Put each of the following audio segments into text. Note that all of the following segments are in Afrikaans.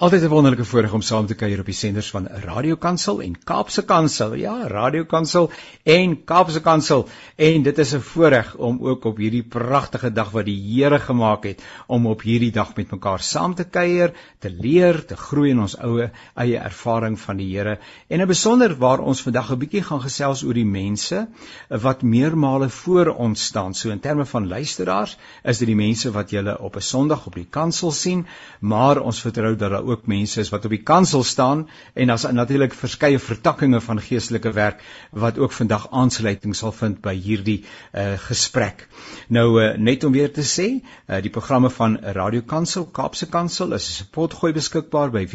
Altyd 'n wonderlike voorreg om saam te kuier op die senders van Radio Kansel en Kaapse Kansel. Ja, Radio Kansel en Kaapse Kansel. En dit is 'n voorreg om ook op hierdie pragtige dag wat die Here gemaak het om op hierdie dag met mekaar saam te kuier, te leer, te groei in ons oue eie ervaring van die Here. En 'n besonder waar ons vandag 'n bietjie gaan gesels oor die mense wat meermale voor ons staan. So in terme van luisteraars, is dit die mense wat jy op 'n Sondag op die kansel sien, maar ons vertrou dat ook mense is wat op die kansel staan en daar's natuurlik verskeie vertakkings van geestelike werk wat ook vandag aansluiting sal vind by hierdie uh, gesprek. Nou uh, net om weer te sê, uh, die programme van Radio Kansel, Kaapse Kansel is op potgooi beskikbaar by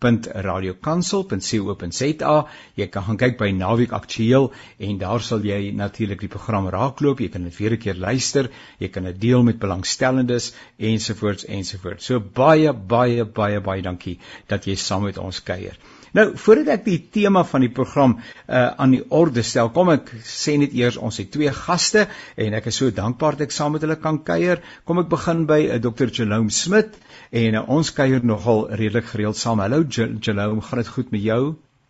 www.radiokansel.co.za. Jy kan gaan kyk by Naweek Aktueel en daar sal jy natuurlik die program raakloop. Jy kan dit weer 'n keer luister, jy kan dit deel met belangstellendes ensovoorts ensovoorts. So baie baie baie baie dankie dat jy saam met ons kuier. Nou, voordat ek die tema van die program uh aan die orde stel, kom ek sê net eers ons het twee gaste en ek is so dankbaar dat ek saam met hulle kan kuier. Kom ek begin by uh, Dr. Jerome Smit en uh, ons kuier nogal redelik gereeld saam. Hallo Jerome, gaan dit goed met jou?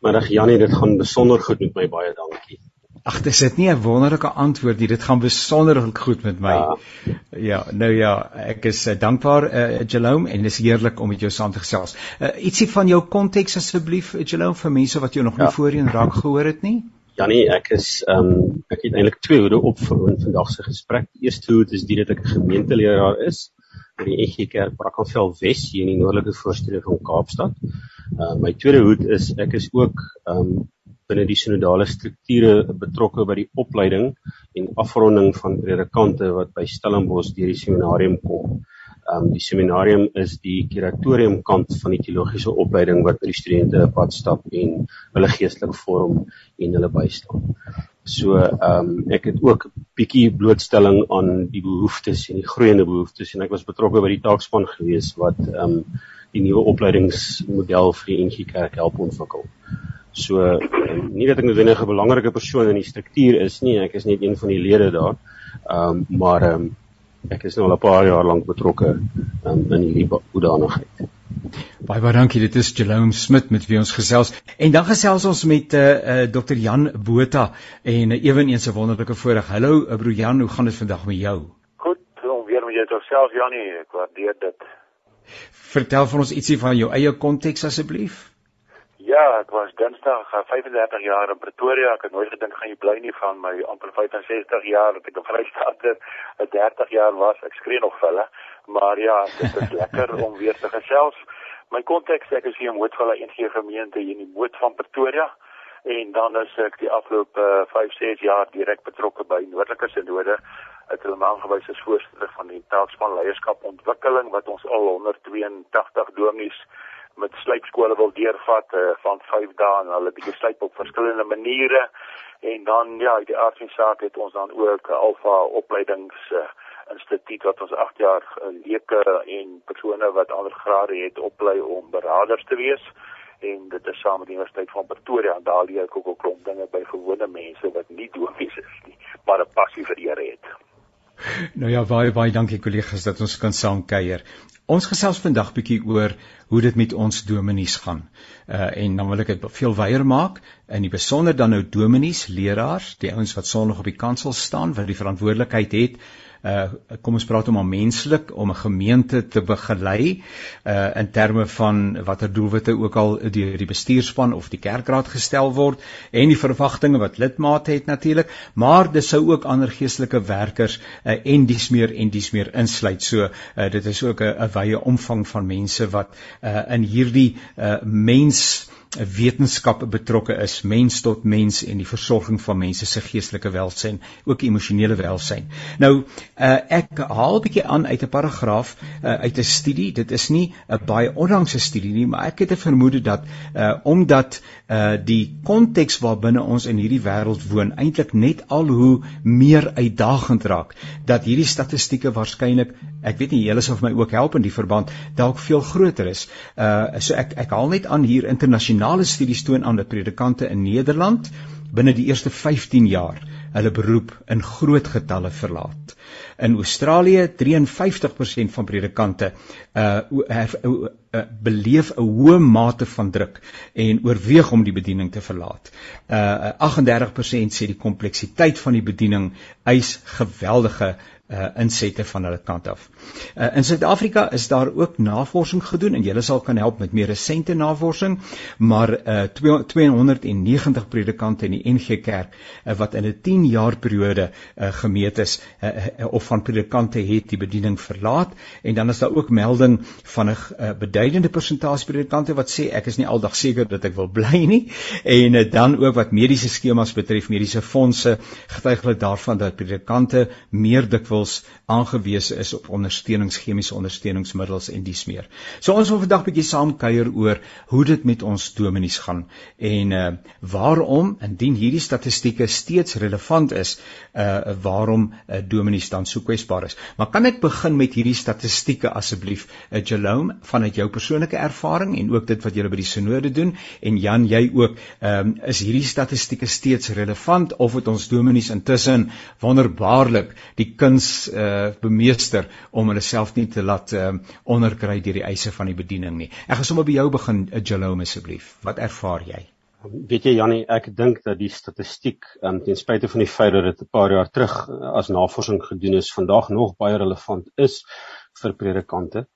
Middag Janie, dit gaan besonder goed met my, baie dankie. Ag, dis dit nie 'n wonderlike antwoord nie. Dit gaan besonder goed met my. Ja, ja nou ja, ek is uh, dankbaar uh, Jalome en dit is heerlik om met jou saam te gesels. Uh, ietsie van jou konteks asseblief Jalome vir mense wat jou nog nie ja. voorheen raak gehoor het nie. Ja nee, ek is ehm um, ek het eintlik twee hoede op vir vandag se gesprek. Die eerste hoed is die dat ek 'n gemeenteleraar is by die EG Kerk Brackenfell Wes hier in die noordelike voorstede van Kaapstad. Uh, my tweede hoed is ek is ook ehm um, binne die sinodale strukture betrokke by die opleiding en afronding van predikante wat by Stellenbosch deur die seminarium kom. Um die seminarium is die kuratorium kant van die teologiese opleiding wat by die studente 'n pad stap en hulle geestelik vorm en hulle bystaan. So um ek het ook 'n bietjie blootstelling aan die behoeftes en die groeiende behoeftes en ek was betrokke by die taakspan gewees wat um die nuwe opleidingsmodel vir die NG Kerk help ontwikkel. So nie dat ek noodwendig 'n belangrike persoon in die struktuur is nie, ek is net een van die lede daar. Ehm um, maar ehm um, ek is nou al 'n paar jaar lank betrokke um, in hierdie hoedanigheid. Baie baie dankie. Dit is Jerome Smit met wie ons gesels. En dan gesels ons met eh uh, uh, Dr. Jan Botha en uh, ewenigs 'n wonderlike voorreg. Hallo uh, broer Jan, hoe gaan dit vandag met jou? Goed, om weer met jou te gesels Janie. Ek waardeer dit. Vertel vir ons ietsie van jou eie konteks asseblief. Ja, ek was Dinsdag 35 jaar in Pretoria. Ek het nooit gedink gaan jy bly nie van my amper 65 jaar dat ek op Vrystaat 'n 30 jaar was. Ek skree nog vir hulle. Maar ja, dit is lekker om weer te gesels. My konteks ek is hier in Moedville NG gemeente hier in die Moed van Pretoria en dan is ek die afgelope uh, 5, 6 jaar direk betrokke by Noordelike Sinode. Ek het hulle aangewys as voorsitter van die taakspan leierskap ontwikkeling wat ons al 182 dominees met slypskole wil deurvat uh, van 5 dae en hulle bietjie slyp op verskillende maniere en dan ja, die aard van saak het ons dan ook 'n alfa opleidings uh, instituut wat ons 8 jaar uh, leuke en persone wat ander grade het oplei om beraders te wees en dit is saam met die Universiteit van Pretoria en daar leer ek ook 'n klomp dinge by gewone mense wat nie dominees is nie, maar 'n passie vir die Here het. Nou ja, baie baie dankie kollegas dat ons kan saam kuier. Ons gesels vandag bietjie oor hoe dit met ons dominees gaan. Uh en dan wil ek dit veel wyeer maak in die besonder dan nou dominees, leraars, die ouens wat sonnig op die kansel staan wat die verantwoordelikheid het uh kom ons praat om 'n menslik om 'n gemeente te begelei uh in terme van watter doelwitte ook al deur die bestuurspan of die kerkraad gestel word en die verwagtinge wat lidmate het natuurlik maar dis sou ook ander geestelike werkers uh, en dies meer en dies meer insluit. So uh, dit is ook 'n wye omvang van mense wat uh in hierdie uh mens wetenskap betrokke is, mens tot mens en die versorging van mense se geestelike welsyn, ook emosionele welsyn. Nou, uh, ek haal 'n bietjie aan uit 'n paragraaf uh, uit 'n studie. Dit is nie 'n baie onlangse studie nie, maar ek het 'n vermoede dat uh, omdat uh, die konteks waarbinne ons in hierdie wêreld woon eintlik net al hoe meer uitdagend raak, dat hierdie statistieke waarskynlik, ek weet nie julle sal vir my ook help in die verband, dalk veel groter is. Uh so ek ek haal net aan hier internasionaal internasionale studies toon aan dat predikante in Nederland binne die eerste 15 jaar hulle beroep in groot getalle verlaat. In Australië 53% van predikante uh, uh, uh beleef 'n hoë mate van druk en oorweeg om die bediening te verlaat. Uh 38% sê die kompleksiteit van die bediening eis geweldige uh insette van hulle kant af. Uh in Suid-Afrika is daar ook navorsing gedoen en julle sal kan help met meer resente navorsing, maar uh 290 predikante in die NG Kerk uh, wat in 'n 10 jaar periode uh gemeet is uh, uh, of van predikante het die bediening verlaat en dan is daar ook melding van 'n uh, beduidende persentasie predikante wat sê ek is nie aldag seker dat ek wil bly nie en uh, dan ook wat mediese skemas betref, mediese fondse getuig hulle daarvan dat predikante meer dikwels dikwels aangewese is op ondersteunings chemiese ondersteuningsmiddels en dies meer. So ons wil vandag 'n bietjie saam kuier oor hoe dit met ons dominees gaan en uh waarom indien hierdie statistieke steeds relevant is uh waarom uh, dominees dan so kwesbaar is. Maar kan ek begin met hierdie statistieke asseblief uh, Jerome vanuit jou persoonlike ervaring en ook dit wat julle by die sinode doen en Jan jy ook um is hierdie statistieke steeds relevant of het ons dominees intussen wonderbaarlik die kuns mens uh, bemeester om hulle self nie te laat uh, onderkry deur die eise van die bediening nie. Ek gaan sommer by jou begin, uh, Jalome asseblief. Wat ervaar jy? Weet jy Jannie, ek dink dat die statistiek um, ten spyte van die feit dat dit 'n paar jaar terug as navorsing gedoen is, vandag nog baie relevant is vir predikante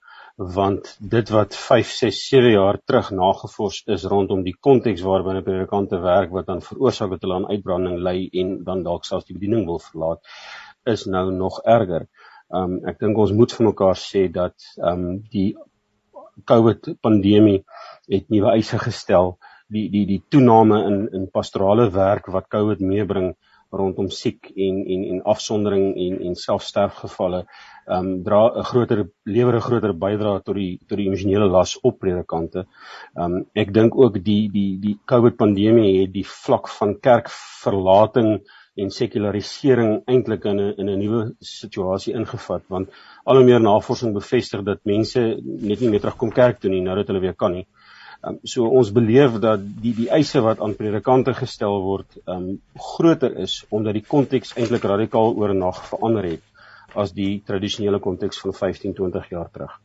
want dit wat 5, 6, 7 jaar terug nagevors is rondom die konteks waarbinne predikante werk wat dan veroorsaak dat hulle aan uitbranding ly en dan dalk selfs die bediening wil verlaat is nou nog erger. Um ek dink ons moet vir mekaar sê dat um die COVID pandemie het nuwe eise gestel. Die die die toename in in pastorale werk wat COVID meebring rondom siek en en en afsondering en en selfsterfgevalle um dra 'n groter lewer 'n groter bydrae tot die tot die emosionele las op predikante. Um ek dink ook die die die COVID pandemie het die vlak van kerkverlating en sekularisering eintlik in 'n in 'n nuwe situasie ingevat want al hoe meer navorsing bevestig dat mense net nie meer terugkom kerk toe nie nou dat hulle weer kan nie. Um, so ons beleef dat die die eise wat aan predikante gestel word um groter is omdat die konteks eintlik radikaal oor 'n nag verander het as die tradisionele konteks van 15 20 jaar terug.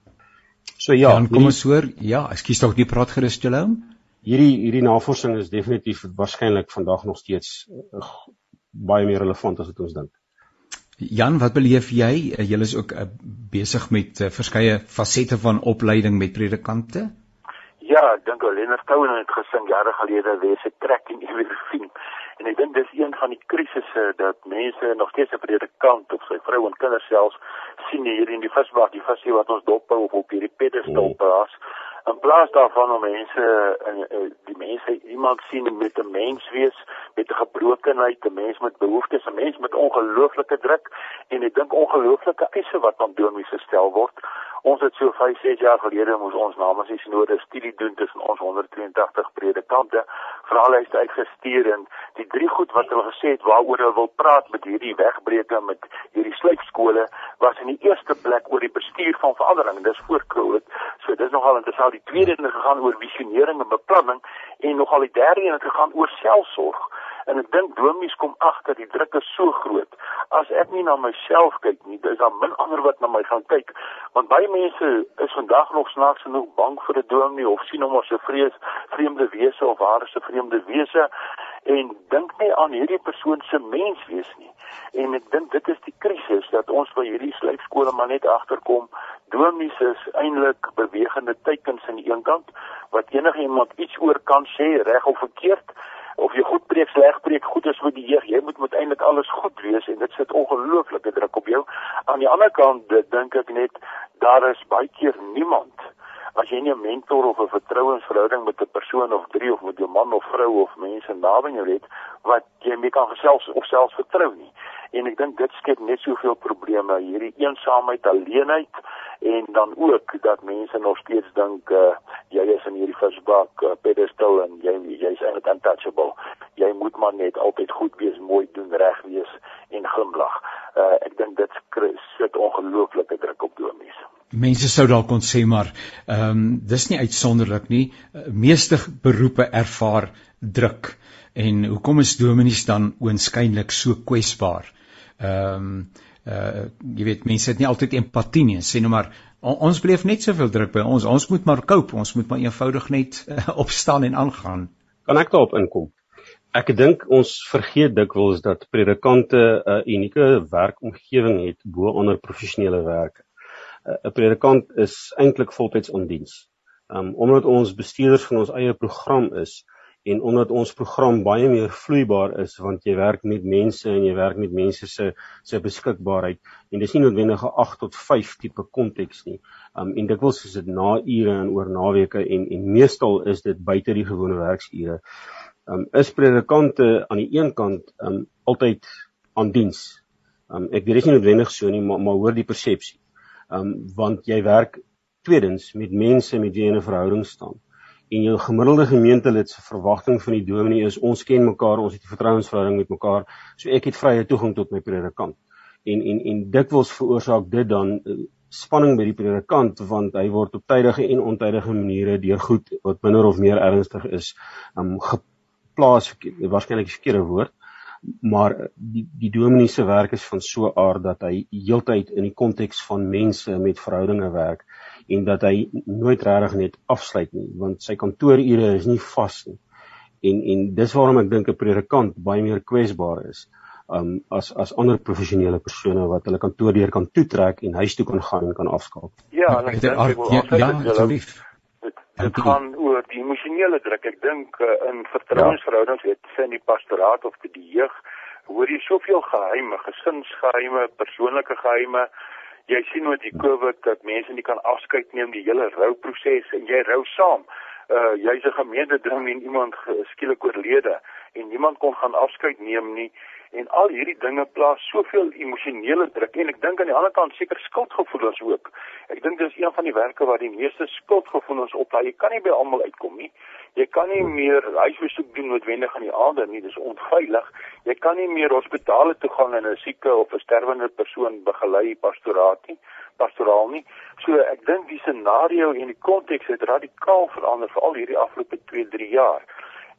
So ja, dan kom ons hoor, ja, ekskuus tog die praat gerus Jolom. Hierdie hierdie navorsing is definitief waarskynlik vandag nog steeds uh, baie meer relevant as wat ons dink. Jan, wat beleef jy? Eh, jy is ook uh, besig met uh, verskeie fasette van opleiding met predikante? Ja, ek dink Lennard Cowan het gesing jare gelede wees 'n trek in Everfin. En ek dink dis een van die krisisse dat mense nog steeds 'n predikant of sy vrou en kinders selfs sien hier in die visbak, die visie wat ons dophou of op hierdie pedestal mm. plaas. In plaas daarvan om mense in die mense iemand sien met 'n mens wees met 'n gebrokenheid, 'n mens met behoeftes, 'n mens met ongelooflike druk en ek dink ongelooflike eise wat aan domies gestel word. Ons het so 5, 6 jaar gelede moes ons namens die sinode studie doen tussen ons 182 predikante, vraelyste uitgestuur en die drie goed wat hulle gesê het waaroor hulle wil praat met hierdie wegbreeke met hierdie sluipskole was in die eerste plek oor die bestuur van verandering. Dis voor Covid. So dis nogal interessant die tweede een gegaan oor visionering en beplanning en nogal die derde een het gegaan oor selfsorg. En ek dink domies kom agter die druk is so groot. As ek nie na myself kyk nie, dis daar min ander wat na my gaan kyk. Want baie mense is vandag nog snaaks genoeg bang vir 'n dominee of sien hom as 'n vrees vreemde wese of waar is 'n vreemde wese en dink nie aan hierdie persoon se menswees nie. En ek dink dit is die krisis dat ons by hierdie slypskole maar net agterkom domies is eintlik bewegende teikens aan die een kant wat enige iemand iets oor kan sê reg of verkeerd of jy goed preek sleg preek goed is vir die jeug. Jy moet eintlik alles goed wees en dit sit ongelooflike druk op jou. Aan die ander kant dink ek net daar is baie keer niemand. As jy nie 'n mentor of 'n vertrouensverhouding met 'n persoon of drie of met jou man of vrou of mense naby jou het wat jy mee kan gesels of selfs vertrou nie en ek dink dit skep net soveel probleme. Hierdie eensaamheid alleenheid en dan ook dat mense nog steeds dink uh, jy is in hierdie visbak uh, pedestal en jy jy's eintlik untouchable. Jy moet maar net altyd goed wees mooi doen reg wees en glimlag uh, ek dink dit sit ongelooflike druk op domies Mense sou dalk kon sê maar ehm um, dis nie uitsonderlik nie. Meeste beroepe ervaar druk. En hoekom is dominees dan oënskynlik so kwesbaar? Ehm um, uh jy weet mense het nie altyd empatie nie. Sê nou maar on, ons beleef net soveel druk by ons. Ons moet maar cope. Ons moet maar eenvoudig net uh, opstaan en aangaan. Kan ek daarop inkom? Ek dink ons vergeet dikwels dat predikante 'n unieke werkomgewing het bo ander professionele werke. 'n Predikant is eintlik voltyds in diens. Um omdat ons bestuurders van ons eie program is en omdat ons program baie meer vloeibaar is want jy werk met mense en jy werk met mense se se beskikbaarheid en dis nie noodwendig 'n 8 tot 5 tipe konteks nie. Um en dikwels is dit na ure en oor naweke en en meestal is dit buite die gewone werksure um, is predikante aan die een kant um, altyd aan diens. Um, ek weet dit is nie noodwendig so nie, maar, maar hoor die persepsie. Um, want jy werk tweedens met mense met wie jy 'n verhouding staan. En jou gemiddelde gemeentelid se verwagting van die dominee is ons ken mekaar, ons het 'n vertrouensverhouding met mekaar, so ek het vrye toegang tot my predikant. En en en dikwels veroorsaak dit dan uh, spanning by die predikant want hy word op tydige en ontydige maniere deur goed wat minder of meer ernstig is, um, plaas waarskynlik die verkeerde woord maar die die dominee se werk is van so aard dat hy heeltyd in die konteks van mense met verhoudinge werk en dat hy nooit regtig net afsluit nie want sy kantoorure is nie vas nie en en dis waarom ek dink 'n predikant baie meer kwesbaar is um as as ander professionele persone wat hulle kantoor deur kan toetrek en huis toe kan gaan en kan afskakel. Ja, en ek dink ek wil ja, ja, asseblief dit gaan oor die emosionele druk. Ek dink uh, in vertrouensverhoudings het sy in die pastoraat of die jeug hoor jy soveel geheime, gesinsgeheime, persoonlike geheime. Jy sien met die COVID dat mense nie kan afskeid neem die hele rouproses en jy rou saam. Uh jy's 'n gemeente ding en iemand skielik oorlede en niemand kon gaan afskeid neem nie en al hierdie dinge plaas soveel emosionele druk en ek dink aan die ander kant seker skuldgevoelens ook. Ek dink dis een van die werke waar die meeste skuldgevoelens op daai jy kan nie by almal uitkom nie. Jy kan nie meer huisbesoek doen noodwendig aan die aande nie, dis onveilig. Jy kan nie meer hospitale toe gaan en 'n sieke of 'n sterwende persoon begelei pastoraat nie pastoraal nie. So ek dink die scenario en die konteks het radikaal verander vir al hierdie afgelope 2, 3 jaar.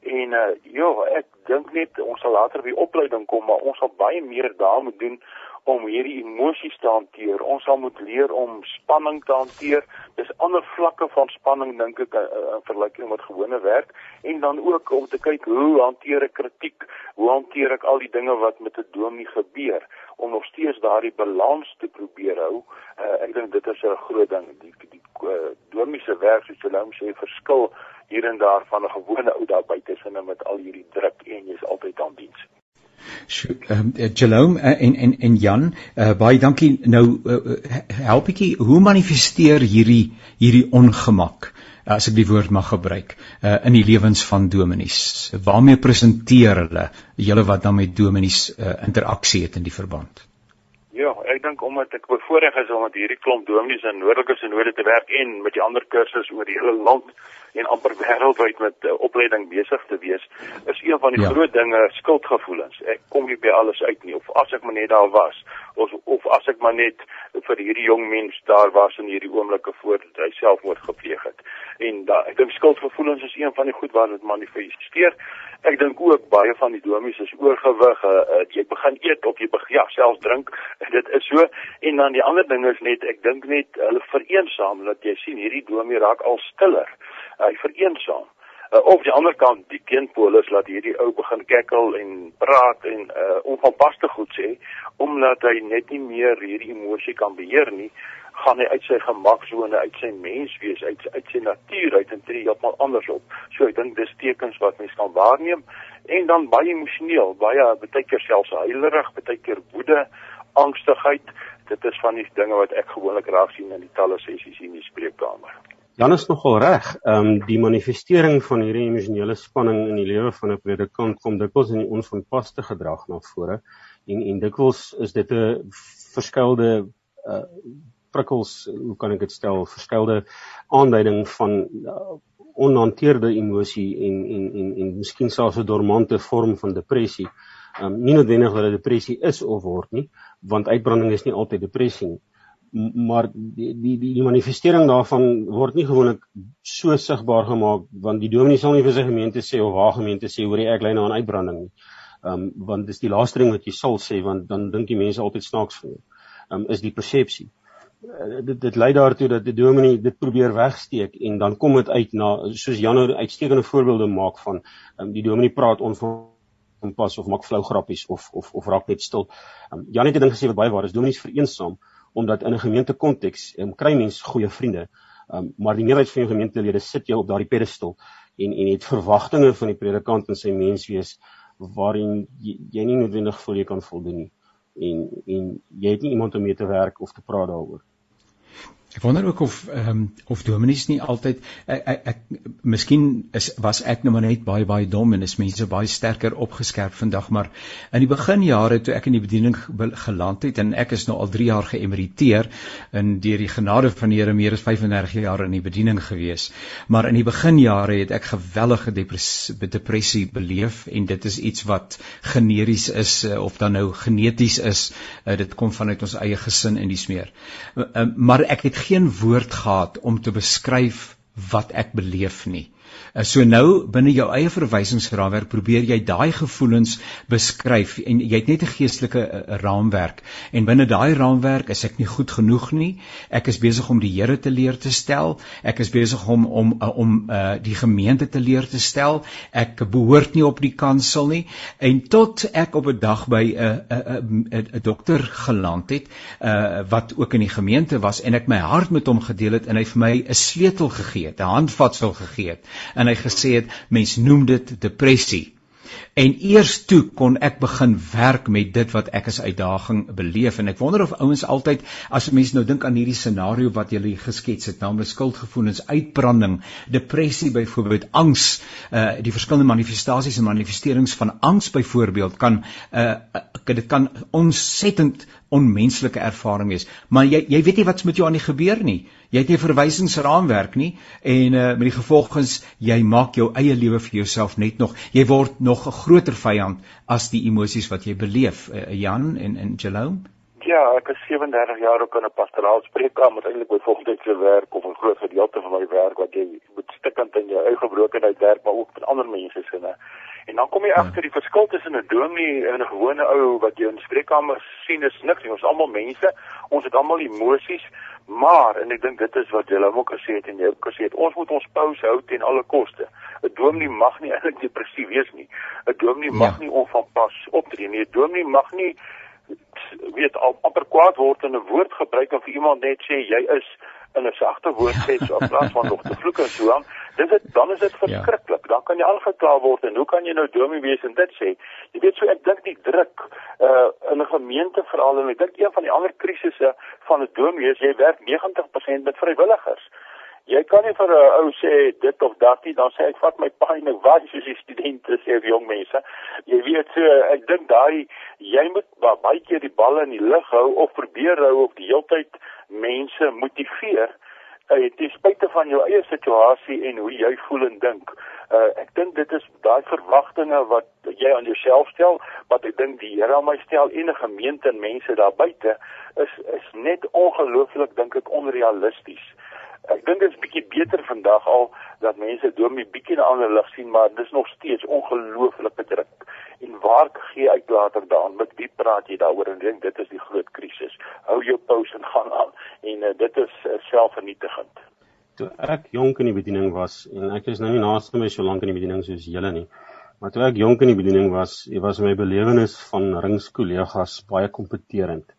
En uh ja, ek dink net ons sal later by opleiding kom, maar ons sal baie meer daar moet doen om hierdie emosies te hanteer. Ons sal moet leer om spanning te hanteer. Dis ander vlakke van spanning dink ek eh, in vergelyking met gewone werk en dan ook om te kyk hoe hanteer ek kritiek? Hoe hanteer ek al die dinge wat met 'n dominee gebeur om nog steeds daardie balans te probeer hou? Uh, ek dink dit is 'n groot ding. Die die uh, dominee se werk soos jy nou sê verskil hier en daar van 'n gewone ou daar buite sinne met al hierdie druk en jy's altyd aan diens. Ehm uh, Jerome uh, en en en Jan, uh, baie dankie. Nou uh, help ek hoe manifesteer hierdie hierdie ongemak as ek die woord mag gebruik uh, in die lewens van dominees. Waarmee presenteer hulle julle wat dan met dominees uh, interaksie het in die verband? Ja, ek dink omdat ek bevoorreg is om met hierdie klomp dominees in noordelike sinode te werk en met die ander kursusse oor die hele land en amper wêreldwyd met uh, opleiding besig te wees, is een van die ja. groot dinge skuldgevoelens. Ek kom nie by alles uit nie of as ek maar net daar was of of as ek maar net vir hierdie jong mens daar was in hierdie oomblikke voor hy selfmoord gepleeg het. En da, ek dink skuldgevoelens is een van die goed wat dit manifesteer. Ek dink ook baie van die domies is oorgewig, uh, uh, jy begin eet of jy begin ja, selfs drink. Dit is so. En dan die ander ding is net ek dink net hulle vereensaam dat jy sien hierdie domie raak al stiller hy uh, vereensaam. Uh, of die ander kant die teenpolis laat hierdie ou begin kekkel en praat en uh, onvanpaste goed sê omdat hy net nie meer hierdie emosie kan beheer nie gaan hy uit sy gemaksone uit sy menswees uit uit sy natuur uit en tree heeltemal anders op. So ek dink dis tekens wat mens kan waarneem en dan baie emosioneel, baie baie keer selfs huilerig, baie keer woede, angstigheid. Dit is van die dinge wat ek gewoonlik raak sien in die talle sessies in die spreekkamer. Dan is nogal reg. Ehm um, die manifestering van hierdie emosionele spanning in die lewe van 'n predikant kom dikwels in die onvanpaste gedrag na vore en en dikwels is dit 'n verskeelde uh prikkels, hoe kan ek dit stel, verskeelde aanduiding van uh, onhanteerde emosie en en en en miskien selfs 'n dormante vorm van depressie. Ehm um, nie noodwendig dat dit depressie is of word nie, want uitbranding is nie altyd depressie nie maar die die die manifestering daarvan word nie gewoonlik so sigbaar gemaak want die dominee sal nie vir sy gemeente sê of haar gemeente sê hoor ek lei nou aan uitbranding nie. Ehm um, want dis die laaste ding wat jy sal sê want dan dink die mense altyd snaaks van jou. Ehm um, is die persepsie. Uh, dit dit lei daartoe dat die dominee dit probeer wegsteek en dan kom dit uit na soos Jan nou uitstekende voorbeelde maak van um, die dominee praat onvan pas of maak flou grappies of of of raak net stil. Um, Jan het 'n ding gesê wat baie waar is. Dominees vereensaam omdat in 'n gemeente konteks um, kry mens goeie vriende. Um, maar die meerderheid van jou gemeentelede sit jou op daardie pedestal en en het verwagtinge van die predikant en sy menswees waarin jy, jy nie noodwendig voel jy kan voldoen nie. En en jy het nie iemand om mee te werk of te praat daaroor. Ek wonder ook of ehm um, of dominees nie altyd ek, ek, ek miskien is was ek nou maar net baie baie dom en is mense baie sterker opgeskerp vandag maar in die beginjare toe ek in die bediening geland het en ek is nou al 3 jaar geëmeriteer en deur die genade van die Here meer as 35 jaar in die bediening gewees. Maar in die beginjare het ek geweldige depressie, depressie beleef en dit is iets wat generies is eh, of dan nou geneties is. Uh, dit kom vanuit ons eie gesin en dis meer uh, maar ek het geen woord gehad om te beskryf wat ek beleef nie. Eh, so nou binne jou eie verwysingsraamwerk probeer jy daai gevoelens beskryf en jy het net 'n geestelike uh, raamwerk en binne daai raamwerk is ek nie goed genoeg nie. Ek is besig om die Here te leer te stel. Ek is besig om om uh, om uh, die gemeente te leer te stel. Ek behoort nie op die kansel nie en tot ek op 'n dag by 'n 'n 'n dokter geland het uh, wat ook in die gemeente was en ek my hart met hom gedeel het en hy vir my 'n sleutel gegee het, 'n handvatsel gegee het en hy gesê het mens noem dit depressie. En eers toe kon ek begin werk met dit wat ek as uitdaging beleef en ek wonder of ouens altyd as mense nou dink aan hierdie scenario wat jy geskets het, naamlik skuldgevoelens, uitbranding, depressie byvoorbeeld, angs, uh die verskillende manifestasies en manifesterings van angs byvoorbeeld kan uh dit kan ontsettend onmenslike ervaring wees. Maar jy jy weet nie wat's met jou aan die gebeur nie. Jy het nie verwysingsraamwerk nie en uh, met die gevolgens jy maak jou eie lewe vir jouself net nog jy word nog 'n groter vyand as die emosies wat jy beleef. Uh, Jan en en Jerome Ja, ek is 37 jaar ook in 'n pastoraal spreekkamer, eintlik by volgende werk of 'n groot gedeelte van my werk wat jy moet stikkend in jou eie gebrokenheid werk, maar ook met ander mense se sinne. En dan kom jy ja. agter die verskil tussen 'n dominee en 'n gewone ou wat jy in spreekkamer sien is niks nie. Ons is almal mense. Ons het almal emosies, maar en ek dink dit is wat julle ook gesê het en jy ook gesê het, ons moet ons pause hou ten alle koste. 'n Dominee mag nie eintlik depressief wees nie. 'n Dominee mag ja. nie onvanpas optree nie. 'n Dominee mag nie weet al amper kwaad word en 'n woord gebruik en vir iemand net sê jy is in 'n sagte woord sê so in plaas van nog te vloek en so aan, dis dit dan is dit ja. verskriklik. Ja. Dan kan jy aangekla word en hoe kan jy nou domie wees en dit sê? Jy weet so ek dink die druk uh in 'n gemeente veral en ek dink een van die ander krisisse van 'n domie is jy werk 90% met vrywilligers. Jy kan nie vir 'n ou sê dit of dat nie, dan sê ek vat my pyn en wat soos die studente sê of jong mense. Jy weet so ek dink daai jy moet baie keer die bal in die lug hou of probeer hou of die heeltyd mense motiveer uh, ten spyte van jou eie situasie en hoe jy voel en dink. Uh, ek dink dit is daai verwagtinge wat jy aan jouself stel, wat ek dink die Here aan my stel en 'n gemeente en mense daar buite is is net ongelooflik dink ek onrealisties. Ek dink dit is bietjie beter vandag al dat mense domie bietjie 'n ander lig sien, maar dis nog steeds ongelooflike druk. En waar gee uit later daan? Met wie praat jy daaroor? En dink dit is die groot krisis. Hou jou pause en gaan aan. En uh, dit is uh, selfvernietigend. Toe ek jonk in die bediening was en ek is nou nie naaste my so lank in die bediening soos julle nie. Maar toe ek jonk in die bediening was, was my belewenis van ringskollegas baie kompeterend.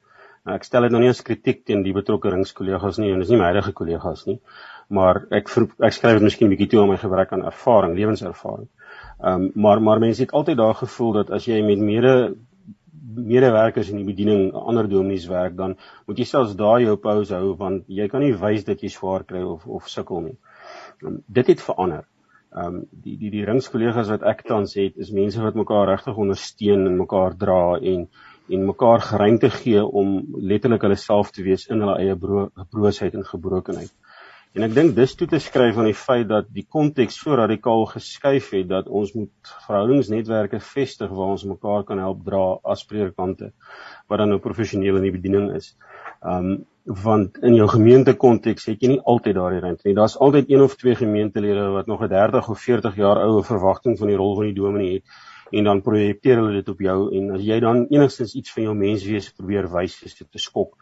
Ek stel dit nou nie as kritiek teen die betrokke ringskollegas nie en dis nie my huidige kollegas nie, maar ek ek skryf dit miskien 'n bietjie toe om my gebrek aan ervaring, lewenservaring. Ehm um, maar maar mense het altyd daar gevoel dat as jy met mede medewerkers in die bediening ander dominees werk dan moet jy selfs daai jou pause hou want jy kan nie wys dat jy swaar kry of of sukkel nie. Um, dit het verander. Ehm um, die die die ringskollegas wat ek tans het is mense wat mekaar regtig ondersteun en mekaar dra en en mekaar geruimte gee om letterlik hulle self te wees in hulle eie broosheid en gebrokenheid. En ek dink dis toe te skryf aan die feit dat die konteks so radikaal geskuif het dat ons moet verhoudingsnetwerke vestig waar ons mekaar kan help dra as predikante wat dan nou professioneel in die bediening is. Um want in jou gemeente konteks het jy nie altyd daardie ruimte nie. Daar's altyd een of twee gemeentelede wat nog 'n 30 of 40 jaar oue verwagting van die rol van die dominee het en dan projekteer hulle dit op jou en as jy dan enigstens iets van jou menswees probeer wys is dit te skok.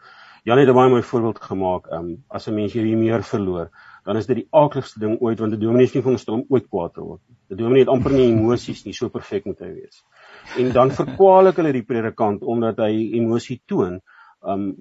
Jan het 'n baie mooi voorbeeld gemaak. Ehm um, as 'n mens hierdie meer verloor, dan is dit die aardigste ding ooit want 'n dominee is nie veronderstel om ooit kwaad te word. 'n Dominee het amper nie emosies nie, so perfek moet hy wees. En dan verkwalik hulle die predikant omdat hy emosie toon. Ehm um,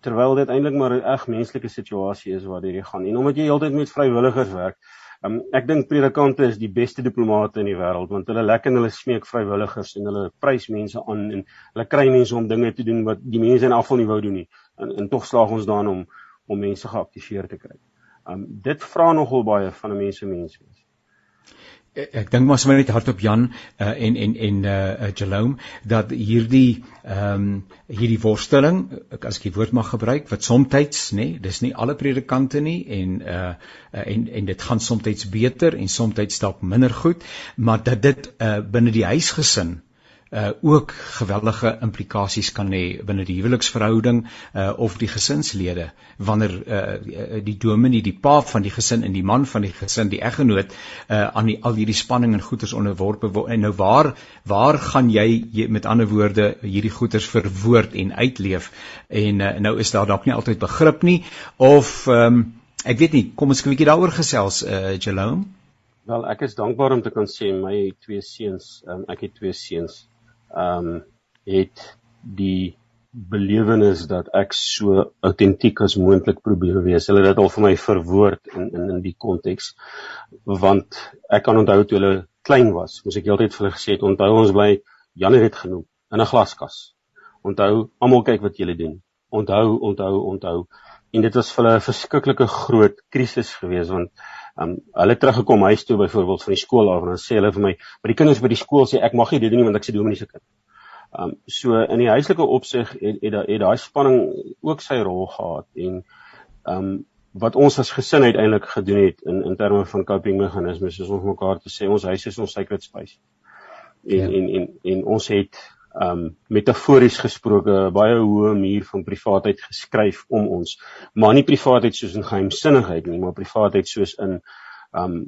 terwyl dit eintlik maar 'n eg menslike situasie is waar jy gaan. En omdat jy heeltyd met vrywilligers werk, um, ek dink predikante is die beste diplomate in die wêreld want hulle lekker en hulle smeek vrywilligers en hulle prys mense aan en hulle kry mense om dinge te doen wat die mense in afval nie wou doen nie. En, en tog slaag ons daarin om om mense geaktiveer te kry. Um dit vra nogal baie van 'n mens se mens wees. Eh, ek dink maar sommer net hardop Jan uh, en en en uh, uh Jerome dat hierdie ehm um, hierdie voorstelling as ek die woord mag gebruik wat soms nê nee, dis nie alle predikante nie en uh en en dit gaan soms beter en soms dalk minder goed maar dat dit uh binne die huisgesin uh ook geweldige implikasies kan hê binne die huweliksverhouding uh of die gesinslede. Wanneer uh die dominee die pa van die gesin en die man van die gesin die eggenoot uh aan die al hierdie spanning en goeters onderworpe word en nou waar waar gaan jy, jy met ander woorde hierdie goeters verwoord en uitleef? En uh, nou is daar dalk nie altyd begrip nie of um ek weet nie kom ons 'n bietjie daaroor gesels uh Jerome? Wel ek is dankbaar om te kan sê my twee seuns um, ek het twee seuns ehm um, het die belewenis dat ek so autentiek as moontlik probeer wees. Hulle het dit al vir my verwoord in in in die konteks want ek kan onthou toe hulle klein was, moes ek heeltyd vir hulle gesê het onthou ons bly Janie het genoem in 'n glaskas. Onthou almal kyk wat julle doen. Onthou, onthou, onthou. En dit was vir hulle 'n verskriklike groot krisis geweest want um, hulle teruggekom huis toe byvoorbeeld van die skool af en dan sê hulle vir my, maar die kinders by die skool sê ek mag nie dit doen nie want ek se dominee se kind. Um so in die huislike opsig het het het daai spanning ook sy rol gehad en um wat ons as gesin uiteindelik gedoen het in in terme van coping meganismes is ons mekaar te sê ons huis is ons sacred space. En ja. en en en ons het um metafories gesproke baie hoë muur van privaatheid geskryf om ons maar nie privaatheid soos in geheimsinnigheid nie maar privaatheid soos in um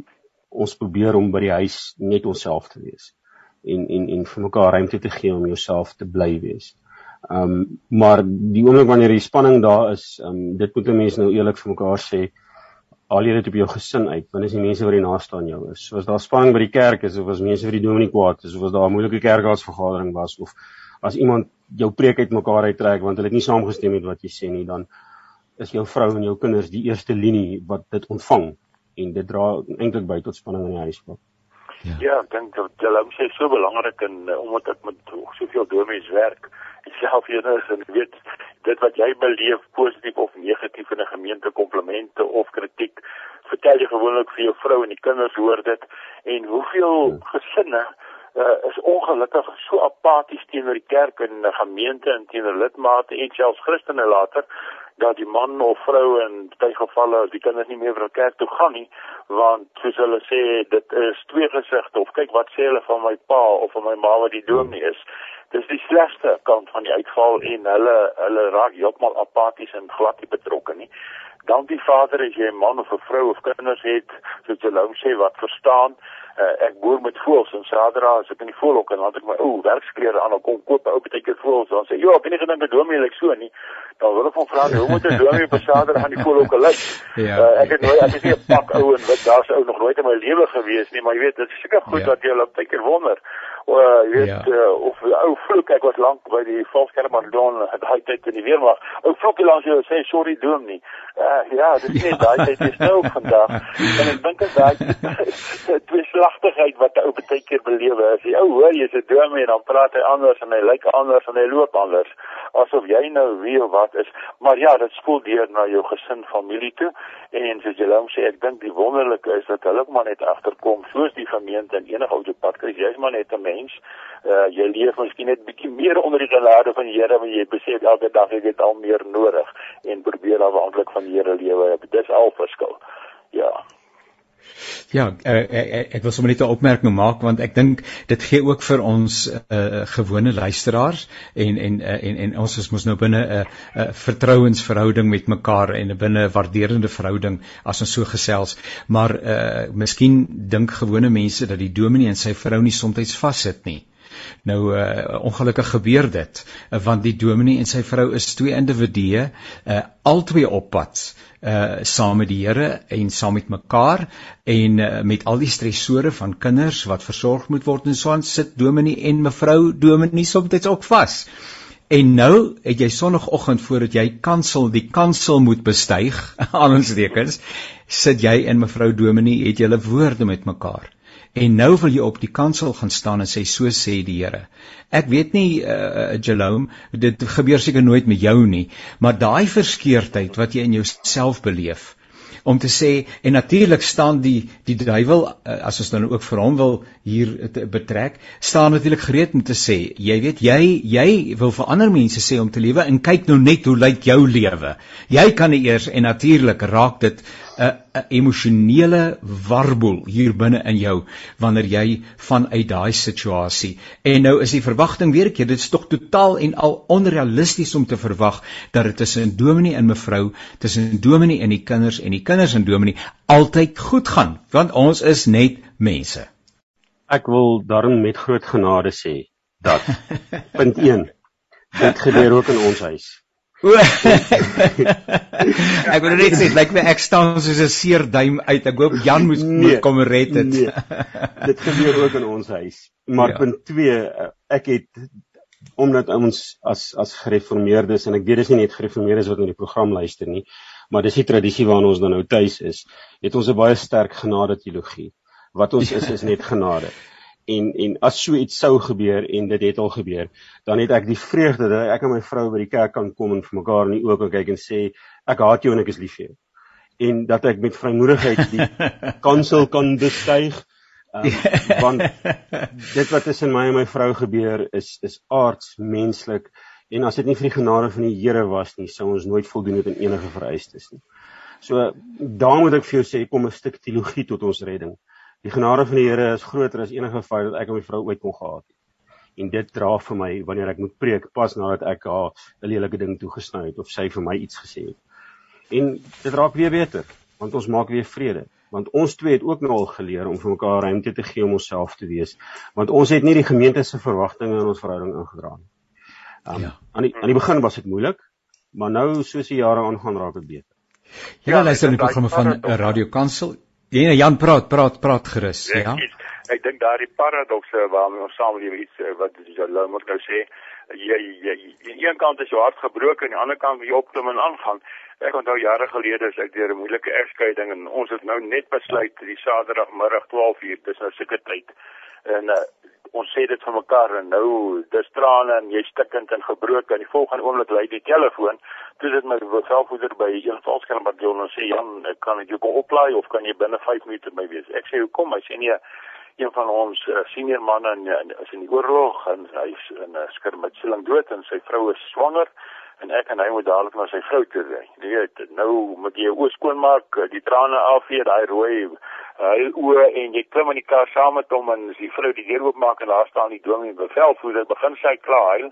ons probeer om by die huis net onsself te wees en en en vir mekaar ruimte te gee om jouself te bly wees. Um maar die oomblik wanneer die spanning daar is, um dit moet 'n mens nou eerlik vir mekaar sê, al jy dit op jou gesin uit, want as die mense wat die naaste aan jou is, soos daar spanning by die kerk is of as mense vir die dominee kwaad is of as daar 'n moeilike kerkraadsvergadering was of as iemand jou preek uit mekaar uittrek want hulle het nie saamgestem met wat jy sê nie, dan is jou vrou en jou kinders die eerste linie wat dit ontvang en dit dra eintlik by tot spanning in die huishouding. Ja, ja ek dink dat hulle sê so belangrik en uh, omdat ek met soveel dominees werk, self hier is en weet dit wat jy beleef positief of negatief in 'n gemeente komplimente of kritiek vertel jy gewoonlik vir jou vrou en die kinders hoor dit en hoeveel ja. gesinne uh, is ongelukkig so apaties teenoor die kerk en die gemeente en teenoor lidmate en selfs Christene later dat die man of vrou in baie gevalle as die kinders nie meer vir kerk toe gaan nie want soos hulle sê dit is twee gesigte of kyk wat sê hulle van my pa of van my ma wat die dominee is dis die slegste kant van die uitval en hulle hulle raak heeltemal apaties en glad nie betrokke nie. Dan die vader as jy 'n man of 'n vrou of kinders het, soos nou sê wat verstaan, uh, ek boer met voëls en sadra as ek in die voëlhok en dan het ek my ou werksklere aan, kom koop ou bietjie voëls dan sê, "Jo, ek het nie gedink 'n dominee lyk so nie." Dan wil ek hom vra, "Hoe moet 'n dominee op sadra aan die voëlhok lyk?" Ja. Uh, ek het nooit ek het nie 'n pak ou en wat daar's ou nog nooit in my lewe gewees nie, maar jy weet, dit is seker goed ja. dat jy op tyd keer wonder o, uh, weet ja. uh, of ou vloek ek was lank by die Volkskerkmardon daai tyd in die weermag. Ou vloek langs jou sê sorry doen nie. Uh, ja, dis nie daai tyd is nou vandag. En ek dink dit daai twee slagtigheid wat ou baie keer belewe is. Die ou hoor jy's 'n dominee en dan praat hy anders en hy lyk anders en hy loop anders asof jy nou wie of wat is. Maar ja, dit spoel deur na jou gesin, familie toe en soos jy nou sê, ek dink die wonderlike is dat hulle ook maar net agterkom soos die gemeente en enige ou te pad kry. Jy's maar net 'n mens. Uh jy leef miskien net bietjie meer onder die genade van die Here, maar jy besef elke dag jy het al meer nodig en probeer afhanklik van die Here lewe. Dit is al verskil. Ja. Ja, uh, ek, ek wil sommer net 'n opmerking maak want ek dink dit gee ook vir ons uh, gewone luisteraars en en uh, en en ons is mos nou binne 'n uh, uh, vertrouensverhouding met mekaar en binne 'n waarderende verhouding as ons so gesels. Maar uh miskien dink gewone mense dat die dominee en sy vrou nie soms vassit nie. Nou uh, ongelukkig gebeur dit uh, want die dominee en sy vrou is twee individue uh, albei op pad uh saam met die Here en saam met mekaar en uh, met al die stresore van kinders wat versorg moet word en so aan sit dominee en mevrou dominee soms ook vas. En nou het jy sonoggend voordat jy kansel die kansel moet bestyg aan ons rekens sit jy en mevrou dominee het julle woorde met mekaar. En nou wil jy op die kansel gaan staan en sê so sê die Here. Ek weet nie uh Jerome, dit gebeur seker nooit met jou nie, maar daai verskeurdheid wat jy in jouself beleef om te sê en natuurlik staan die die duiwel uh, as ons dan ook vir hom wil hier betrek, staan natuurlik gereed om te sê, jy weet jy jy wil vir ander mense sê om te lewe en kyk nou net hoe lyk jou lewe. Jy kan eers en natuurlik raak dit 'n 'n emosionele warboel hier binne in jou wanneer jy vanuit daai situasie. En nou is die verwagting weer ek, dit is tog totaal en al onrealisties om te verwag dat dit tussen Dominee en mevrou, tussen Dominee en die kinders en die kinders en Dominee altyd goed gaan, want ons is net mense. Ek wil daarom met groot genade sê dat punt 1 dit gebeur ook in ons huis ek wil net sê, lyk my ek staan soos 'n seer duim uit. Ek hoop Jan moes nee, moet kom red dit. Nee, dit gebeur ook in ons huis. Maar ja. punt 2, eh, ek het omdat ons as as gereformeerdes en ek weet dis nie net gereformeerdes wat na die program luister nie, maar dis die tradisie waarna ons dan nou tuis is, het ons 'n baie sterk genade teologie. Wat ons is is net genade en en as so iets sou gebeur en dit het al gebeur, dan het ek die vreugde dat ek en my vrou by die kerk kan kom en vir mekaar in die oë kan kyk en sê ek haat jou en ek is lief vir jou. En dat ek met vrymoedigheid die kansel kan bestyg. Um, want dit wat tussen my en my vrou gebeur is is aards menslik en as dit nie vir die genade van die Here was nie, sou ons nooit voldoen het aan enige vereistes nie. So daar moet ek vir jou sê kom 'n stuk teologie tot ons redding. Die genade van die Here is groter as enige fout wat ek en my vrou ooit kon gehad het. En dit dra vir my wanneer ek moet preek pas nadat ek haar 'n lelike ding toegesny het of sy vir my iets gesê het. En dit raak weer beter want ons maak weer vrede want ons twee het ook nou al geleer om vir mekaar ruimte te gee om onsself te wees want ons het nie die gemeente se verwagtinge in ons verhouding ingedra nie. Um, ja. aan die aan die begin was dit moeilik, maar nou soos die jare aangaan raak dit beter. Ja, luister na die programme van Radio Kansel. Ja, Jan praat, praat, praat gerus, ja. Ek, ek dink daardie paradokse waarmee ons samelewing iets eh, wat jy nou moet nou sê, jy jy aan een kant is jou hart gebroken en aan die ander kant jy opklim en aangaan. Ek onthou jare gelede as ek deur 'n moeilike egskeiding en ons het nou net besluit die Saterdagmiddag 12:00, dis nou sulke tyd. En uh, ons sê dit vir mekaar en nou dis trane en jy stikkend en gebroken. En die volgende oomblik lei die telefoon. Toe dit my bevelvoerder by een valskerm wat doen en sê Jan ek kan dit jou kom oplaai of kan jy binne 5 minute by wees? Ek sê hoekom hy sê nee een van ons uh, senior manne in, in is in die oorlog en hy is in 'n uh, skirmitseling dood en sy vrou is swanger en ek en hy moet dadelik na sy vrou toe ry. Jy weet, nou moet jy oos skoon maak, die trane afvee, daai rooi hy oë en jy klim in die kar saam met hom en as die vrou die deur oopmaak en daar staan die dominee bevelvoerder begin sy klaar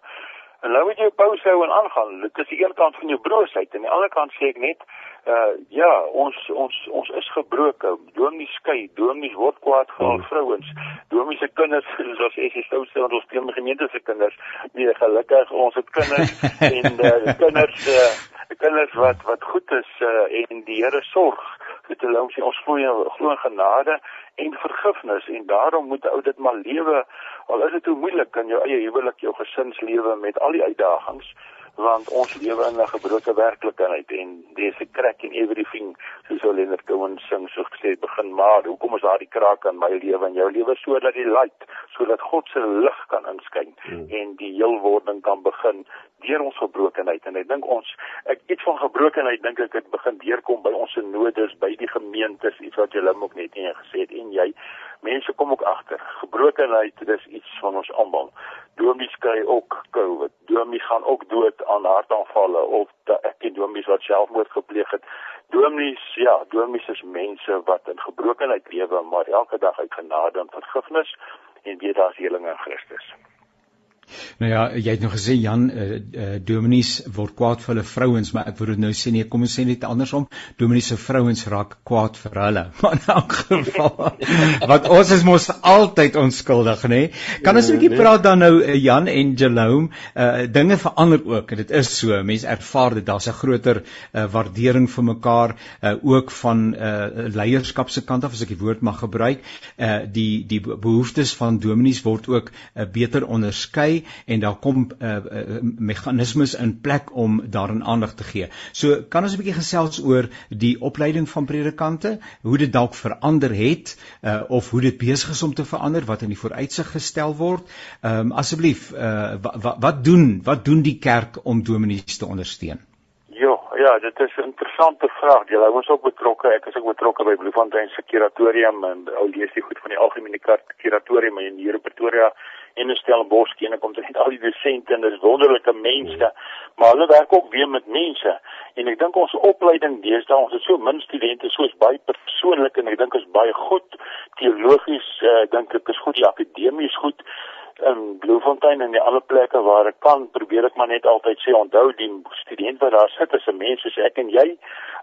en nou moet jy pouse hou en aangaan. Dit is die een kant van jou broosheid. En die ander kant sê ek net uh ja ons ons ons is gebroke. Dominee skei dominee word kwaad gehaal hmm. vrouens. Dominee se kinders soos ek sê sou sê ons teen gemeente se kinders. Nee gelukkig ons het kinders en uh, kinders uh, kinders wat wat goed is uh, en die Here sorg dit hulle ons ons glo glo genade en vergifnis en daarom moet ou dit maar lewe al is dit hoe moeilik in jou eie huwelik jou gesinslewe met al die uitdagings want ons lewe in 'n gebroke werklikheid en there's a crack in everything soos Leonard Cohen sing so gesê begin maar hoekom is daar die kraak in my lewe en jou lewe sodat die light sodat God se lig kan inskyn hmm. en die heelwording kan begin deur ons gebrokenheid. En ek dink ons ek iets van gebrokenheid dink ek het begin deurkom by ons nodes by die gemeentes iets wat julle ook net nie gesê het. En jy mense kom ook agter gebrokenheid dis iets van ons almal. Domies kry ook covid domies gaan ook dood aan hartaanvalle of ek ken domies wat selfmoord gepleeg het. Dominees, ja, dominees is mense wat in gebrokenheid lewe, maar elke dag uit genade en vergifnis en weet daar's heling in Christus. Nou ja, jy het nou gesê Jan, eh uh, uh, dominees word kwaad vir hulle vrouens, maar ek wou dit nou sê nee, kom ons sê net andersom. Dominees se vrouens raak kwaad vir hulle. Maar in elk geval wat ons is mos altyd onskuldig, nê? Nee? Kan ons 'n bietjie praat dan nou uh, Jan en Jerome, eh uh, dinge verander ook en dit is so, mense ervaar dit, daar's 'n groter uh, waardering vir mekaar, uh, ook van eh uh, leierskap se kant af as ek die woord mag gebruik. Eh uh, die die behoeftes van dominees word ook uh, beter onderskei en daar kom uh, uh, meganismes in plek om daarin aandag te gee. So kan ons 'n bietjie gesels oor die opleiding van predikante, hoe dit dalk verander het uh, of hoe dit besig is om te verander wat in die vooruitsig gestel word. Ehm um, asseblief, uh, wat wat doen wat doen die kerk om dominees te ondersteun? Jo, ja, dit is 'n interessante vraag. Jy was ook betrokke, ek is ook betrokke by Bloemfontein se kuratorium en ou lees die goed van die algemene kuratorium in hier in Pretoria en in Stellenbosch en kom dit al die dosente en dis wonderlike mense. Maar hulle werk ook weer met mense. En ek dink ons opleiding deesdae ons het so min studente soos baie persoonlik en ek dink is baie goed. Teologies uh, dink ek is goed die akademie is goed. In Bloemfontein en die ander plekke waar ek kan probeer ek maar net altyd sê onthou die student wat daar sit is 'n mens soos ek en jy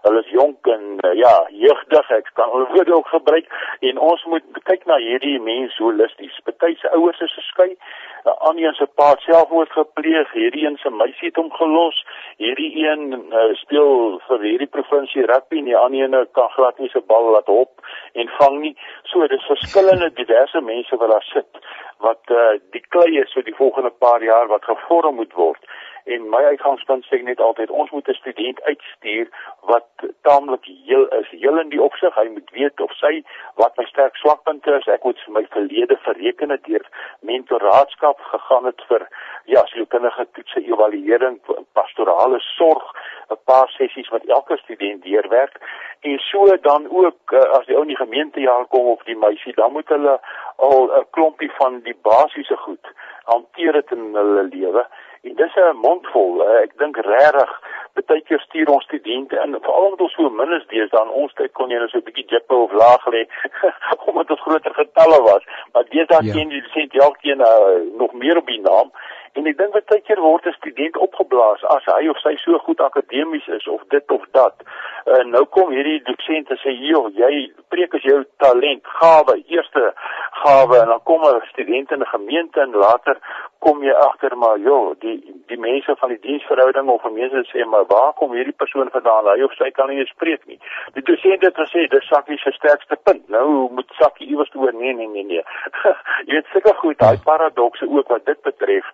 hulle is jonk en uh, ja jeugdig ek kan hulle woorde ook gebruik en ons moet kyk na hierdie mense holisties party se ouers is geskei Annie se pa selfmoord gepleeg, hierdie een se meisie het hom gelos. Hierdie een uh, speel vir hierdie provinsie rugby en die ander een kan glad nie se bal laat hop en vang nie. So dis verskillende diverse mense wat daar sit wat uh, die klei is vir die volgende paar jaar wat gevorm moet word en my uitgangspunt sê net altyd ons moet 'n student uitstuur wat taamlik heel is heel in die opsig. Hy moet weet of sy wat my sterk swakpunte is. Ek moet vir my verlede verreken het deur mentoraatskap gegaan het vir ja sielkundige toetse evaluering pastorale sorg 'n paar sessies wat elke student deurwerk. En so dan ook uh, as die ou in die gemeentejaar kom of die meisie dan moet hulle al 'n klompie van die basiese goed hanteer dit in hulle lewe En dis 'n mondvol. Uh, ek dink regtig baie keer stuur ons studente in, veral omdat ons so min is deesdae aan ons tyd kon jy net so 'n bietjie jippe of laag lê omdat ons groter getalle was. Maar deesdae ja. ken jy die sent elkeen uh, nog meer op die naam. En ek dink baie keer word 'n student opgeblaas as hy of sy so goed akademies is of dit of dat. Uh, nou kom hierdie dosent en sê, "Joh, jy preek as jou talent, gawe, eerste gawe." En dan kom 'n student in 'n gemeente en later kom jy agter maar joh die die mense van die diensverhouding of mense sê maar waar kom hierdie persoon vandaan? Hy of sy kan nie spreek nie. Die dosent het gesê dis sakkie se sterkste punt. Nou moet sakkie iewers oor nee nee nee nee. Jy weet seker goed daai paradokse ook wat dit betref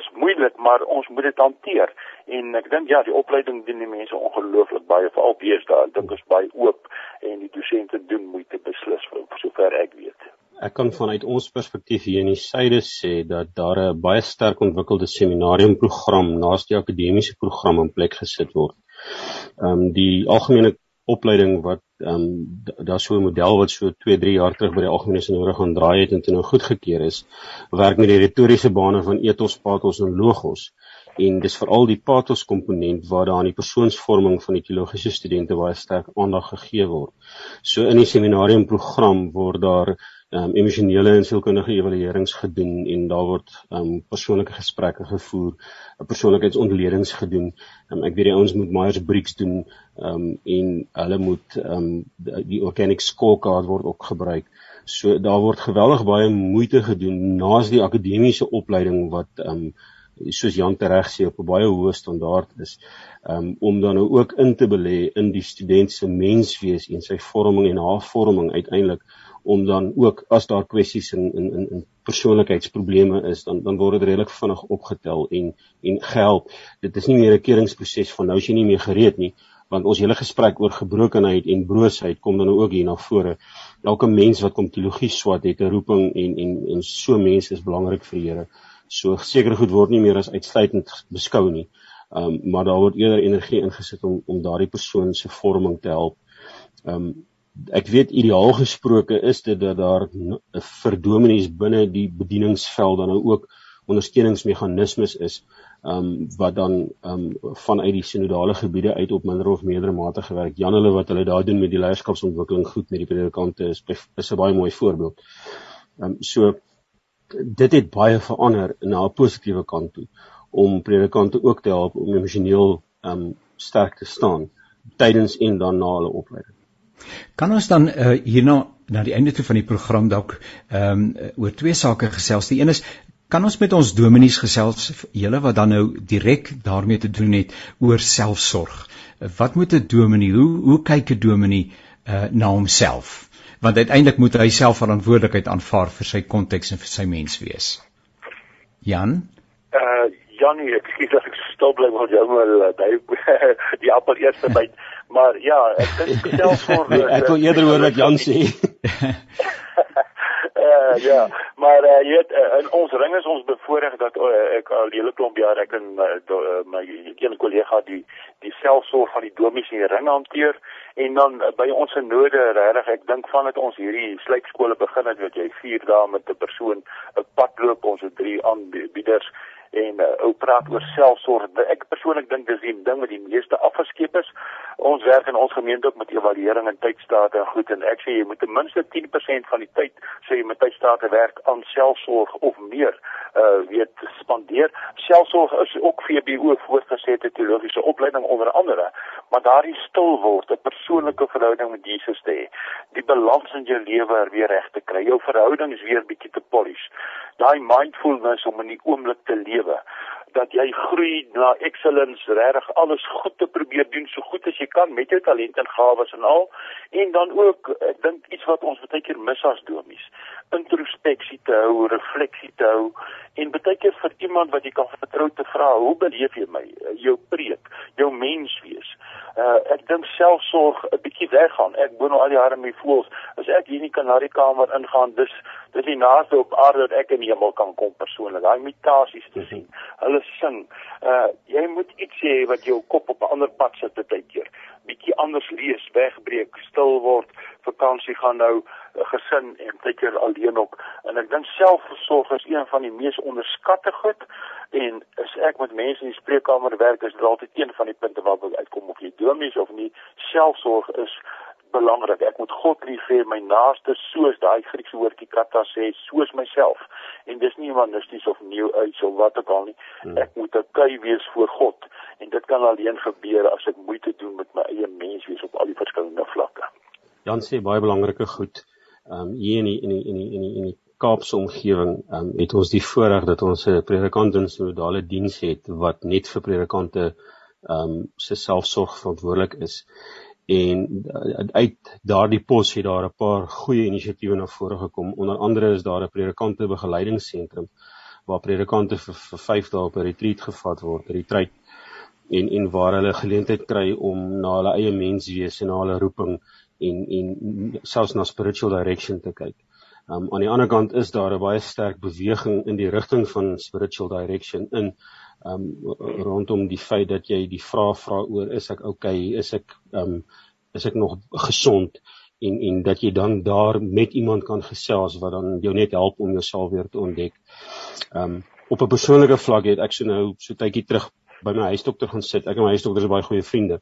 is moeilik maar ons moet dit hanteer. En ek dink ja die opleiding doen die mense ongelooflik baie veral bees daar dink is baie oop en die dosente doen moeite beslis vir sover ek weet ek kan vanuit ons perspektief hier in die suide sê dat daar 'n baie sterk ontwikkelde seminariumprogram naast die akademiese program in plek gesit word. Ehm um, die algemene opleiding wat ehm um, daar so 'n model wat so 2, 3 jaar terug by die algemene sinode gaan draai het en toe nou goedgekeur is, werk met die retoriese bane van ethos, pathos en logos en dis veral die pathos komponent waar daar aan die persoonsvorming van die teologiese studente baie sterk aandag gegee word. So in die seminarium program word daar um, emosionele en sielkundige evaluerings gedoen en daar word um, persoonlike gesprekke gevoer, persoonlikheidsontledings gedoen. Um, ek weet die ouens moet Myers-Briggs doen um, en hulle moet um, die organic scorecard word ook gebruik. So daar word geweldig baie moeite gedoen naas die akademiese opleiding wat um, soos Jan tereg sê op 'n baie hoë standaard is um, om dan nou ook in te belê in die student se menswees en sy vorming en haar vorming uiteindelik om dan ook as daar kwessies in in in, in persoonlikheidsprobleme is dan dan word dit redelik vinnig opgetel en en gehelp. Dit is nie meer 'n keringsproses van nou is jy nie meer gereed nie want ons hele gesprek oor gebrokenheid en broosheid kom dan ook hier na vore. Elke mens wat kom teologie swat het 'n roeping en en en so mense is belangrik vir die Here. So seker goed word nie meer as uitsluitend beskou nie. Um maar daar word eerder energie ingesit om om daardie persoon se vorming te help. Um ek weet ideaal gesproke is dit dat daar vir dominees binne die bedieningsveld dan nou ook ondersteuningsmeganismes is ehm um, wat dan ehm um, vanuit die sinodale gebiede uit op minder of meerdere mate gewerk. Jan hulle wat hulle daar doen met die leierskapsontwikkeling goed met die predikante is is 'n baie mooi voorbeeld. Ehm um, so dit het baie verander na 'n positiewe kant toe om predikante ook te help om emosioneel ehm um, sterk te staan tydens en dan na hulle opleiding. Kan ons dan uh, hierna na die einde toe van die program dalk ehm um, oor twee sake gesels. Die een is kan ons met ons dominees gesels julle wat dan nou direk daarmee te doen het oor selfsorg. Wat moet 'n dominee hoe hoe kyk 'n dominee uh, na homself? Want uiteindelik moet hy self verantwoordelikheid aanvaar vir sy konteks en vir sy menswees. Jan? Uh Janie, ek skiet dat ek stil bly want jy moet uh, die appel eers byt. Maar ja, ek dink selfsorg nee, ek wil eerder hoor wat Jan sê. uh, ja, maar uh, jy weet uh, in ons ring is ons bevoorreg dat uh, ek al hele klomp jaar ek en uh, do, uh, my een kollega die die selfsorg van die domies in die ring hanteer en dan uh, by ons synode regtig ek dink van dit ons hierdie sluitskole begin het wat jy 4 dae met 'n persoon 'n pad loop ons het drie aanbieders en uh, ou praat oor selfsorg. Ek persoonlik dink dis die ding wat die meeste afgeskeep is. Ons werk in ons gemeente ook met evaluering en tydstate en goed en ek sê jy moet ten minste 10% van die tyd sê jy met tydstate werk aan selfsorg of meer uh weet spandeer. Selfsorg is ook VBO voortgesette teologiese opleiding onder andere, maar daardie stil word, 'n persoonlike verhouding met Jesus te hê, die balans in jou lewe weer reg te kry, jou verhoudings weer bietjie te polish. Daai mindfulness om in die oomblik te lewe lewe dat jy groei na excellence regtig alles goed te probeer doen so goed as jy kan met jou talent en gawes en al en dan ook ek dink iets wat ons baie keer mis as domies introspeksie te hou refleksie te hou en baie keer vir iemand wat jy kan vertrou te vra hoe beleef jy my jou preek jou mens wees uh, ek dink selfsorg 'n bietjie weggaan ek woon al die jare met voels as ek hier na die kamer ingaan dis dis die naaste op aarde dat ek in die hemel kan kom persoonlik. Daai mutasies te sien. Hulle sing. Uh jy moet iets hê wat jou kop op 'n ander pad sit te tydkeer. Bietjie anders lees, wegbreek, stil word, vakansie gaan nou, uh, gesin en tydkeer alleen op. En ek dink selfversorg is een van die mees onderskatte goed en as ek met mense in die spreekkamer werk, is dit altyd een van die punte waar ek uitkom of jy domies of nie. Selfsorg is belangrik. Ek moet God lief hê, my naaste soos daai Griekse woordjie kata sê, soos myself. En dis nie humanisties of nieuw uit so wat ook al nie. Hmm. Ek moet kei wees voor God en dit kan alleen gebeur as ek moeite doen met my eie menswees op al die verskillende vlakke. Jan sê baie belangrike goed. Ehm um, hier in die, in die, in die, in die, in die Kaapse omgewing um, het ons die voorreg dat ons 'n predikant in synodale diens het wat net vir predikante ehm um, se selfsorg verantwoordelik is en uh, uit daardie pos het daar 'n paar goeie inisiatiewe na vore gekom. Onder andere is daar 'n predikante begeleidingssentrum waar predikante vir, vir 5 dae op 'n retreat gevat word, retreat en en waar hulle geleentheid kry om na hulle eie menswees en na hulle roeping en en selfs na spiritual direction te kyk. Um, aan die ander kant is daar 'n baie sterk beweging in die rigting van spiritual direction in um rondom die feit dat jy die vraag vra oor is ek okay, is ek um is ek nog gesond en en dat jy dan daar met iemand kan gesels wat dan jou net help om jouself weer te ontdek. Um op 'n persoonlike vlak het ek so nou so tydjie terug by my huisdokter gaan sit. Ek en my huisdokter is baie goeie vriende.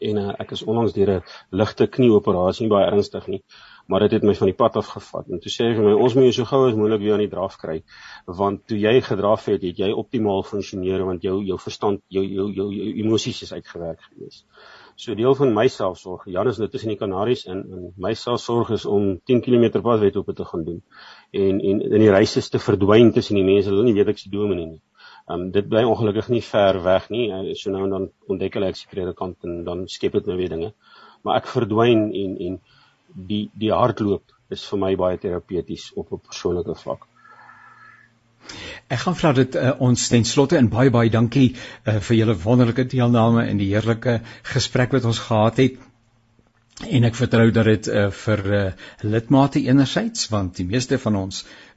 En uh, ek is onlangs deur 'n ligte knieoperasie, baie ernstig nie maar dit het my van die pad af gevat. En toe sê hy vir my, ons moet jou so gou as moontlik weer aan die draf kry, want toe jy gedraf het, het jy optimaal funksioneer want jou jou verstand, jou jou jou, jou emosies is uitgewerk gewees. So deel van my selfsorg, Jan is nou tussen die Kanaries in en my selfsorg is om 10 km pad wet op te gaan doen. En en in die reise te verdwyn tussen die mense, hulle nie weet ek se dominee nie. Um dit bly ongelukkig nie ver weg nie. Uh, so nou en dan ontdek hulle ek se predikant en dan skep dit nou weer dinge. Maar ek verdwyn en en die die hardloop is vir my baie terapeuties op 'n persoonlike vlak. Ek gaan vra dit uh, ons ten slotte en baie baie dankie uh, vir julle wonderlike deelname en die heerlike gesprek wat ons gehad het. en ek vertrou dat dit uh, vir uh, lidmate enerzijds want die meeste van ons uh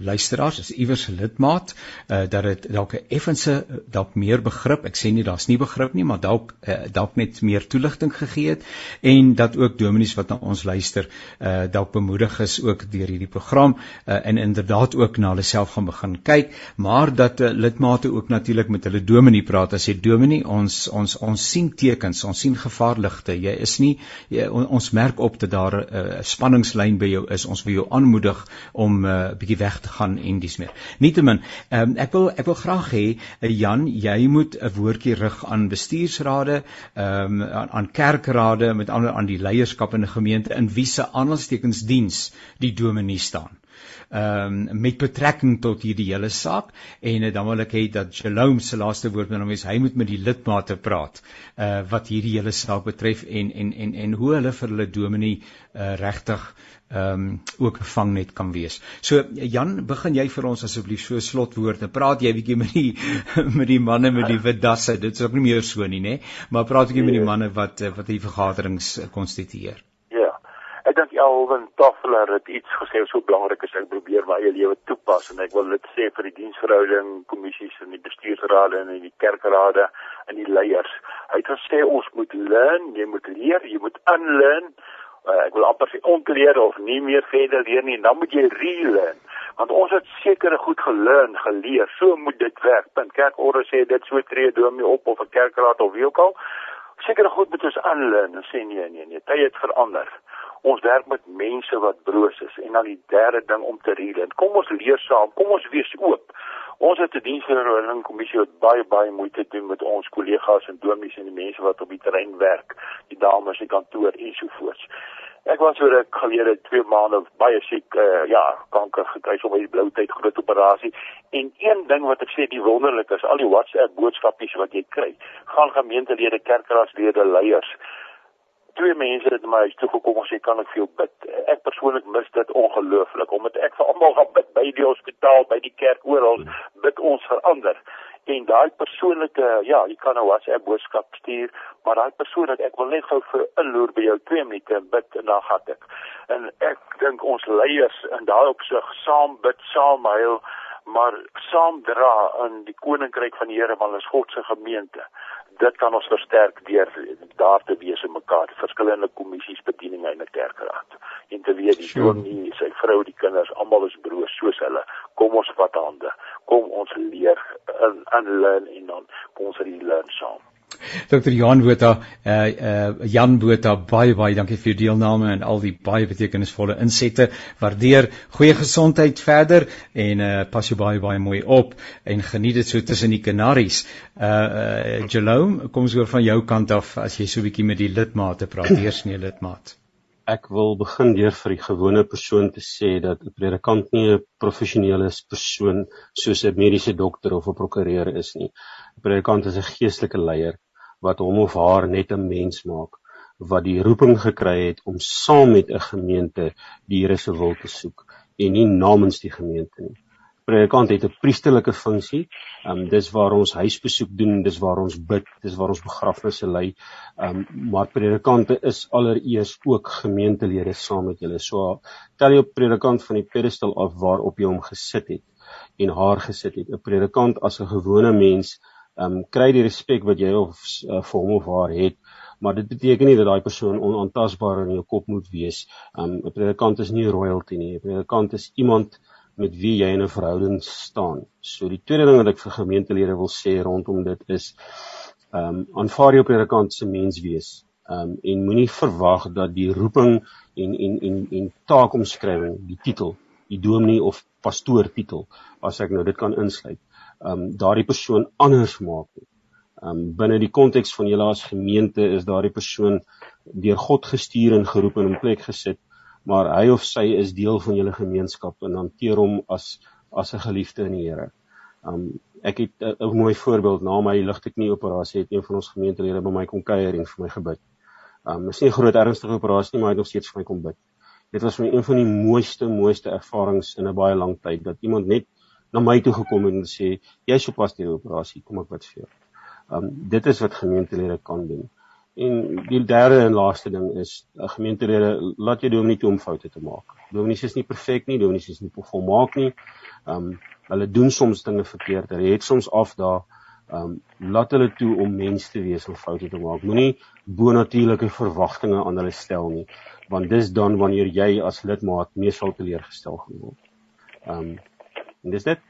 luisteraars is iewers 'n lidmaat uh dat dit dalk 'n effense dalk meer begrip ek sê nie daar's nie begrip nie maar dalk uh, dalk net meer toelichting gegee het en dat ook dominees wat na ons luister uh dalk bemoedig is ook deur hierdie program uh en inderdaad ook na hulle self gaan begin kyk maar dat uh, lidmate ook natuurlik met hulle dominee praat. As jy dominee ons ons ons sien tekens ons sien gevaarligte. Jy is nie jy, on, ons merk op dat daar 'n uh, spanningslyn by jou is. Ons wil jou aanmoedig om uh, bietjie weg te gaan en dis meer. Nietemin, um, ek wil ek wil graag hê uh, Jan, jy moet 'n woordjie rig aan bestuursrade, um, aan, aan kerkrade, met ander aan die leierskap in 'n gemeente in wie se aanhalingstekensdiens die dominee staan ehm um, met betrekking tot hierdie hele saak en uh, dan wil ek hê dat Shalom se laaste woord met hom is hy moet met die lidmate praat uh wat hierdie hele saak betref en en en en hoe hulle vir hulle dominee uh regtig ehm um, ook gevang net kan wees. So Jan, begin jy vir ons asseblief so slotwoorde. Praat jy bietjie met die met die manne met die wit dasse. Dit is ook nie meer so nie, nê? Maar praat bietjie met die nee. manne wat wat die vergaderings konstitueer. Ek dink Alwyn Toffler het iets gesê wat so belangrik is. Ek probeer my eie lewe toepas en ek wil dit sê vir die diensverhouding kommissies en die bestuursrade en die kerkrade en die leiers. Hy het gesê ons moet learn, jy moet leer, jy moet unlearn. Uh, ek wil amper sê ontleer of nie meer verder leer nie dan moet jy relearn want ons het sekere goed geleer geleer. So moet dit werk. Punt. Kerkorde sê dit so tree domie op of 'n kerkraad of wie ook al. Sekere goed moet ons aanleer en sê nee nee nee tyd het verander ons werk met mense wat broos is en dan die derde ding om te relearn kom ons leer saam kom ons wees oop Ons het 'n diensverhouding kommissie wat baie baie moeite doen met ons kollegas en dominees en die mense wat op die terrein werk, die dames in kantoor en so voort. Ek was oor 'n gelede 2 maande baie siek, uh, ja, kanker gekry so by die blou tyd groot operasie. En een ding wat ek sê die wonderlik is, al die WhatsApp boodskapies wat jy kry, gaan gemeentelede, kerkraadslede, leiers twee mense het my toe gekom en sê kan ek vir jou bid. Ek persoonlik mis dit ongelooflik omdat ek vir almal gaan bid by die hospitaal, by die kerk oral bid ons verander. En daai persoonlike ja, jy kan 'n WhatsApp boodskap stuur, maar daai persoon wat ek wil net gou vir inloer by jou 2 minute en bid en dan gaan ek. En ek dink ons leiers in daai opsig saam bid, saam huil maar saam dra in die koninkryk van die Here want ons God se gemeente dit kan ons versterk deur daar te wees in mekaar verskillende kommissies bedieninge in 'n kerkraad. En te weet die dominee sy vrou die kinders almal is broos soos hulle. Kom ons vat hande. Kom ons leer in in learn en dan kom ons leer saam Dr. Jan Botha, uh, uh Jan Botha, baie baie dankie vir u deelname en al die baie betekenisvolle insette. Waardeer goeie gesondheid verder en uh pas jou baie baie mooi op en geniet dit so tussen die kanaries. Uh, uh Jerome, kom ons hoor van jou kant af as jy so 'n bietjie met die lidmate praat, eers nie lidmaat. Ek wil begin deur vir die gewone persoon te sê dat 'n predikant nie 'n professionele persoon soos 'n mediese dokter of 'n prokureur is nie. 'n Predikant is 'n geestelike leier wat hom of haar net 'n mens maak wat die roeping gekry het om saam met 'n gemeente die Here se wil te soek en nie namens die gemeente nie. Predikant het 'n priesterlike funksie. Ehm um, dis waar ons huisbesoek doen, dis waar ons bid, dis waar ons begrafnisse lei. Ehm um, maar predikante is allereers ook gemeentelede saam met julle. So tel jy op predikant van die pedestal af waarop jy hom gesit het en haar gesit het. 'n Predikant as 'n gewone mens ehm um, kry die respek wat jy of uh, vir hom of haar het maar dit beteken nie dat daai persoon onaantastbaar in jou kop moet wees. Um, 'n predikant is nie royalty nie. 'n Predikant is iemand met wie jy in 'n verhouding staan. So die tweede ding wat ek vir gemeentelede wil sê rondom dit is ehm um, aanvaar jou predikant se mens wees. Ehm um, en moenie verwag dat die roeping en en en en taakomskrywing, die titel, die dominee of pastoor titel, as ek nou dit kan insluit, um daardie persoon anders maak nie. Um binne die konteks van julle as gemeente is daardie persoon deur God gestuur en geroep en in plek gesit, maar hy of sy is deel van julle gemeenskap en hanteer hom as as 'n geliefde in die Here. Um ek het 'n mooi voorbeeld na my ligteknie operasie het een van ons gemeentelede by my kom kuier en vir my gebid. Um is nie 'n groot ernstige operasie nie, maar hy het nog steeds vir my kom bid. Dit was vir my een van die mooiste mooiste ervarings in 'n baie lang tyd dat iemand net na my toe gekom en sê jy's op pas die operasie, kom ek wat vir jou. Um dit is wat gemeentelede kan doen. En die derde en laaste ding is 'n gemeentelede laat jy dominee toe om foute te maak. Dominees is nie perfek nie, dominees is nie volmaak nie. Ehm um, hulle doen soms dinge verkeerd. Hulle het soms afdaag. Ehm um, laat hulle toe om mens te wees om foute te maak. Moenie bonatuurlike verwagtinge aan hulle stel nie, want dis dan wanneer jy as lidmaat meestal teleurgestel gaan word. Ehm um, en dis dit.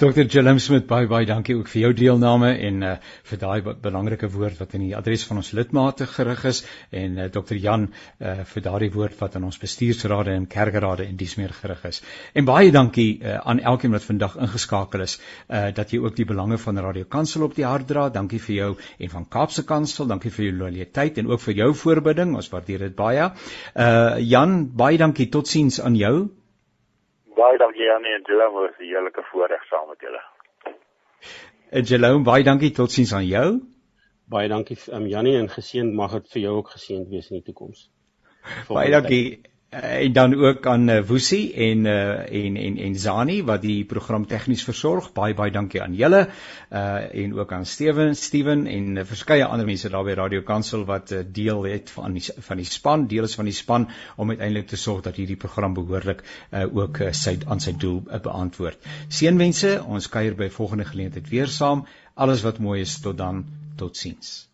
Dr. Jalem Smit, baie baie dankie ook vir jou deelname en uh, vir daai belangrike woord wat in die adres van ons lidmate gerig is en uh, Dr. Jan uh, vir daardie woord wat aan ons bestuursrade en kerkerade en dies meer gerig is. En baie dankie uh, aan elkeen wat vandag ingeskakel is uh, dat jy ook die belange van Radio Kansel op die hart dra. Dankie vir jou en van Kaapse Kansel, dankie vir jou loyaliteit en ook vir jou voorbidding. Ons waardeer dit baie. Uh Jan, baie dankie. Totsiens aan jou baie dankie Janie en Jerome vir die heerlike voorreg saam met julle. En Jerome, baie dankie totsiens aan jou. Baie dankie um, Janie en geseën mag dit vir jou ook geseënd wees in die toekoms. Baie dankie. Eh, en dan ook aan uh, Woesie en uh, en en en Zani wat die program tegnies versorg. Baie baie dankie aan julle. Uh en ook aan Steven, Steven en uh, verskeie ander mense daar by Radio Kansel wat uh, deel het van die van die span, deel is van die span om uiteindelik te sorg dat hierdie program behoorlik uh ook uh, sy aan sy doel uh, beantwoord. Seënwense, ons kuier by volgende geleentheid weer saam. Alles wat mooi is tot dan. Totsiens.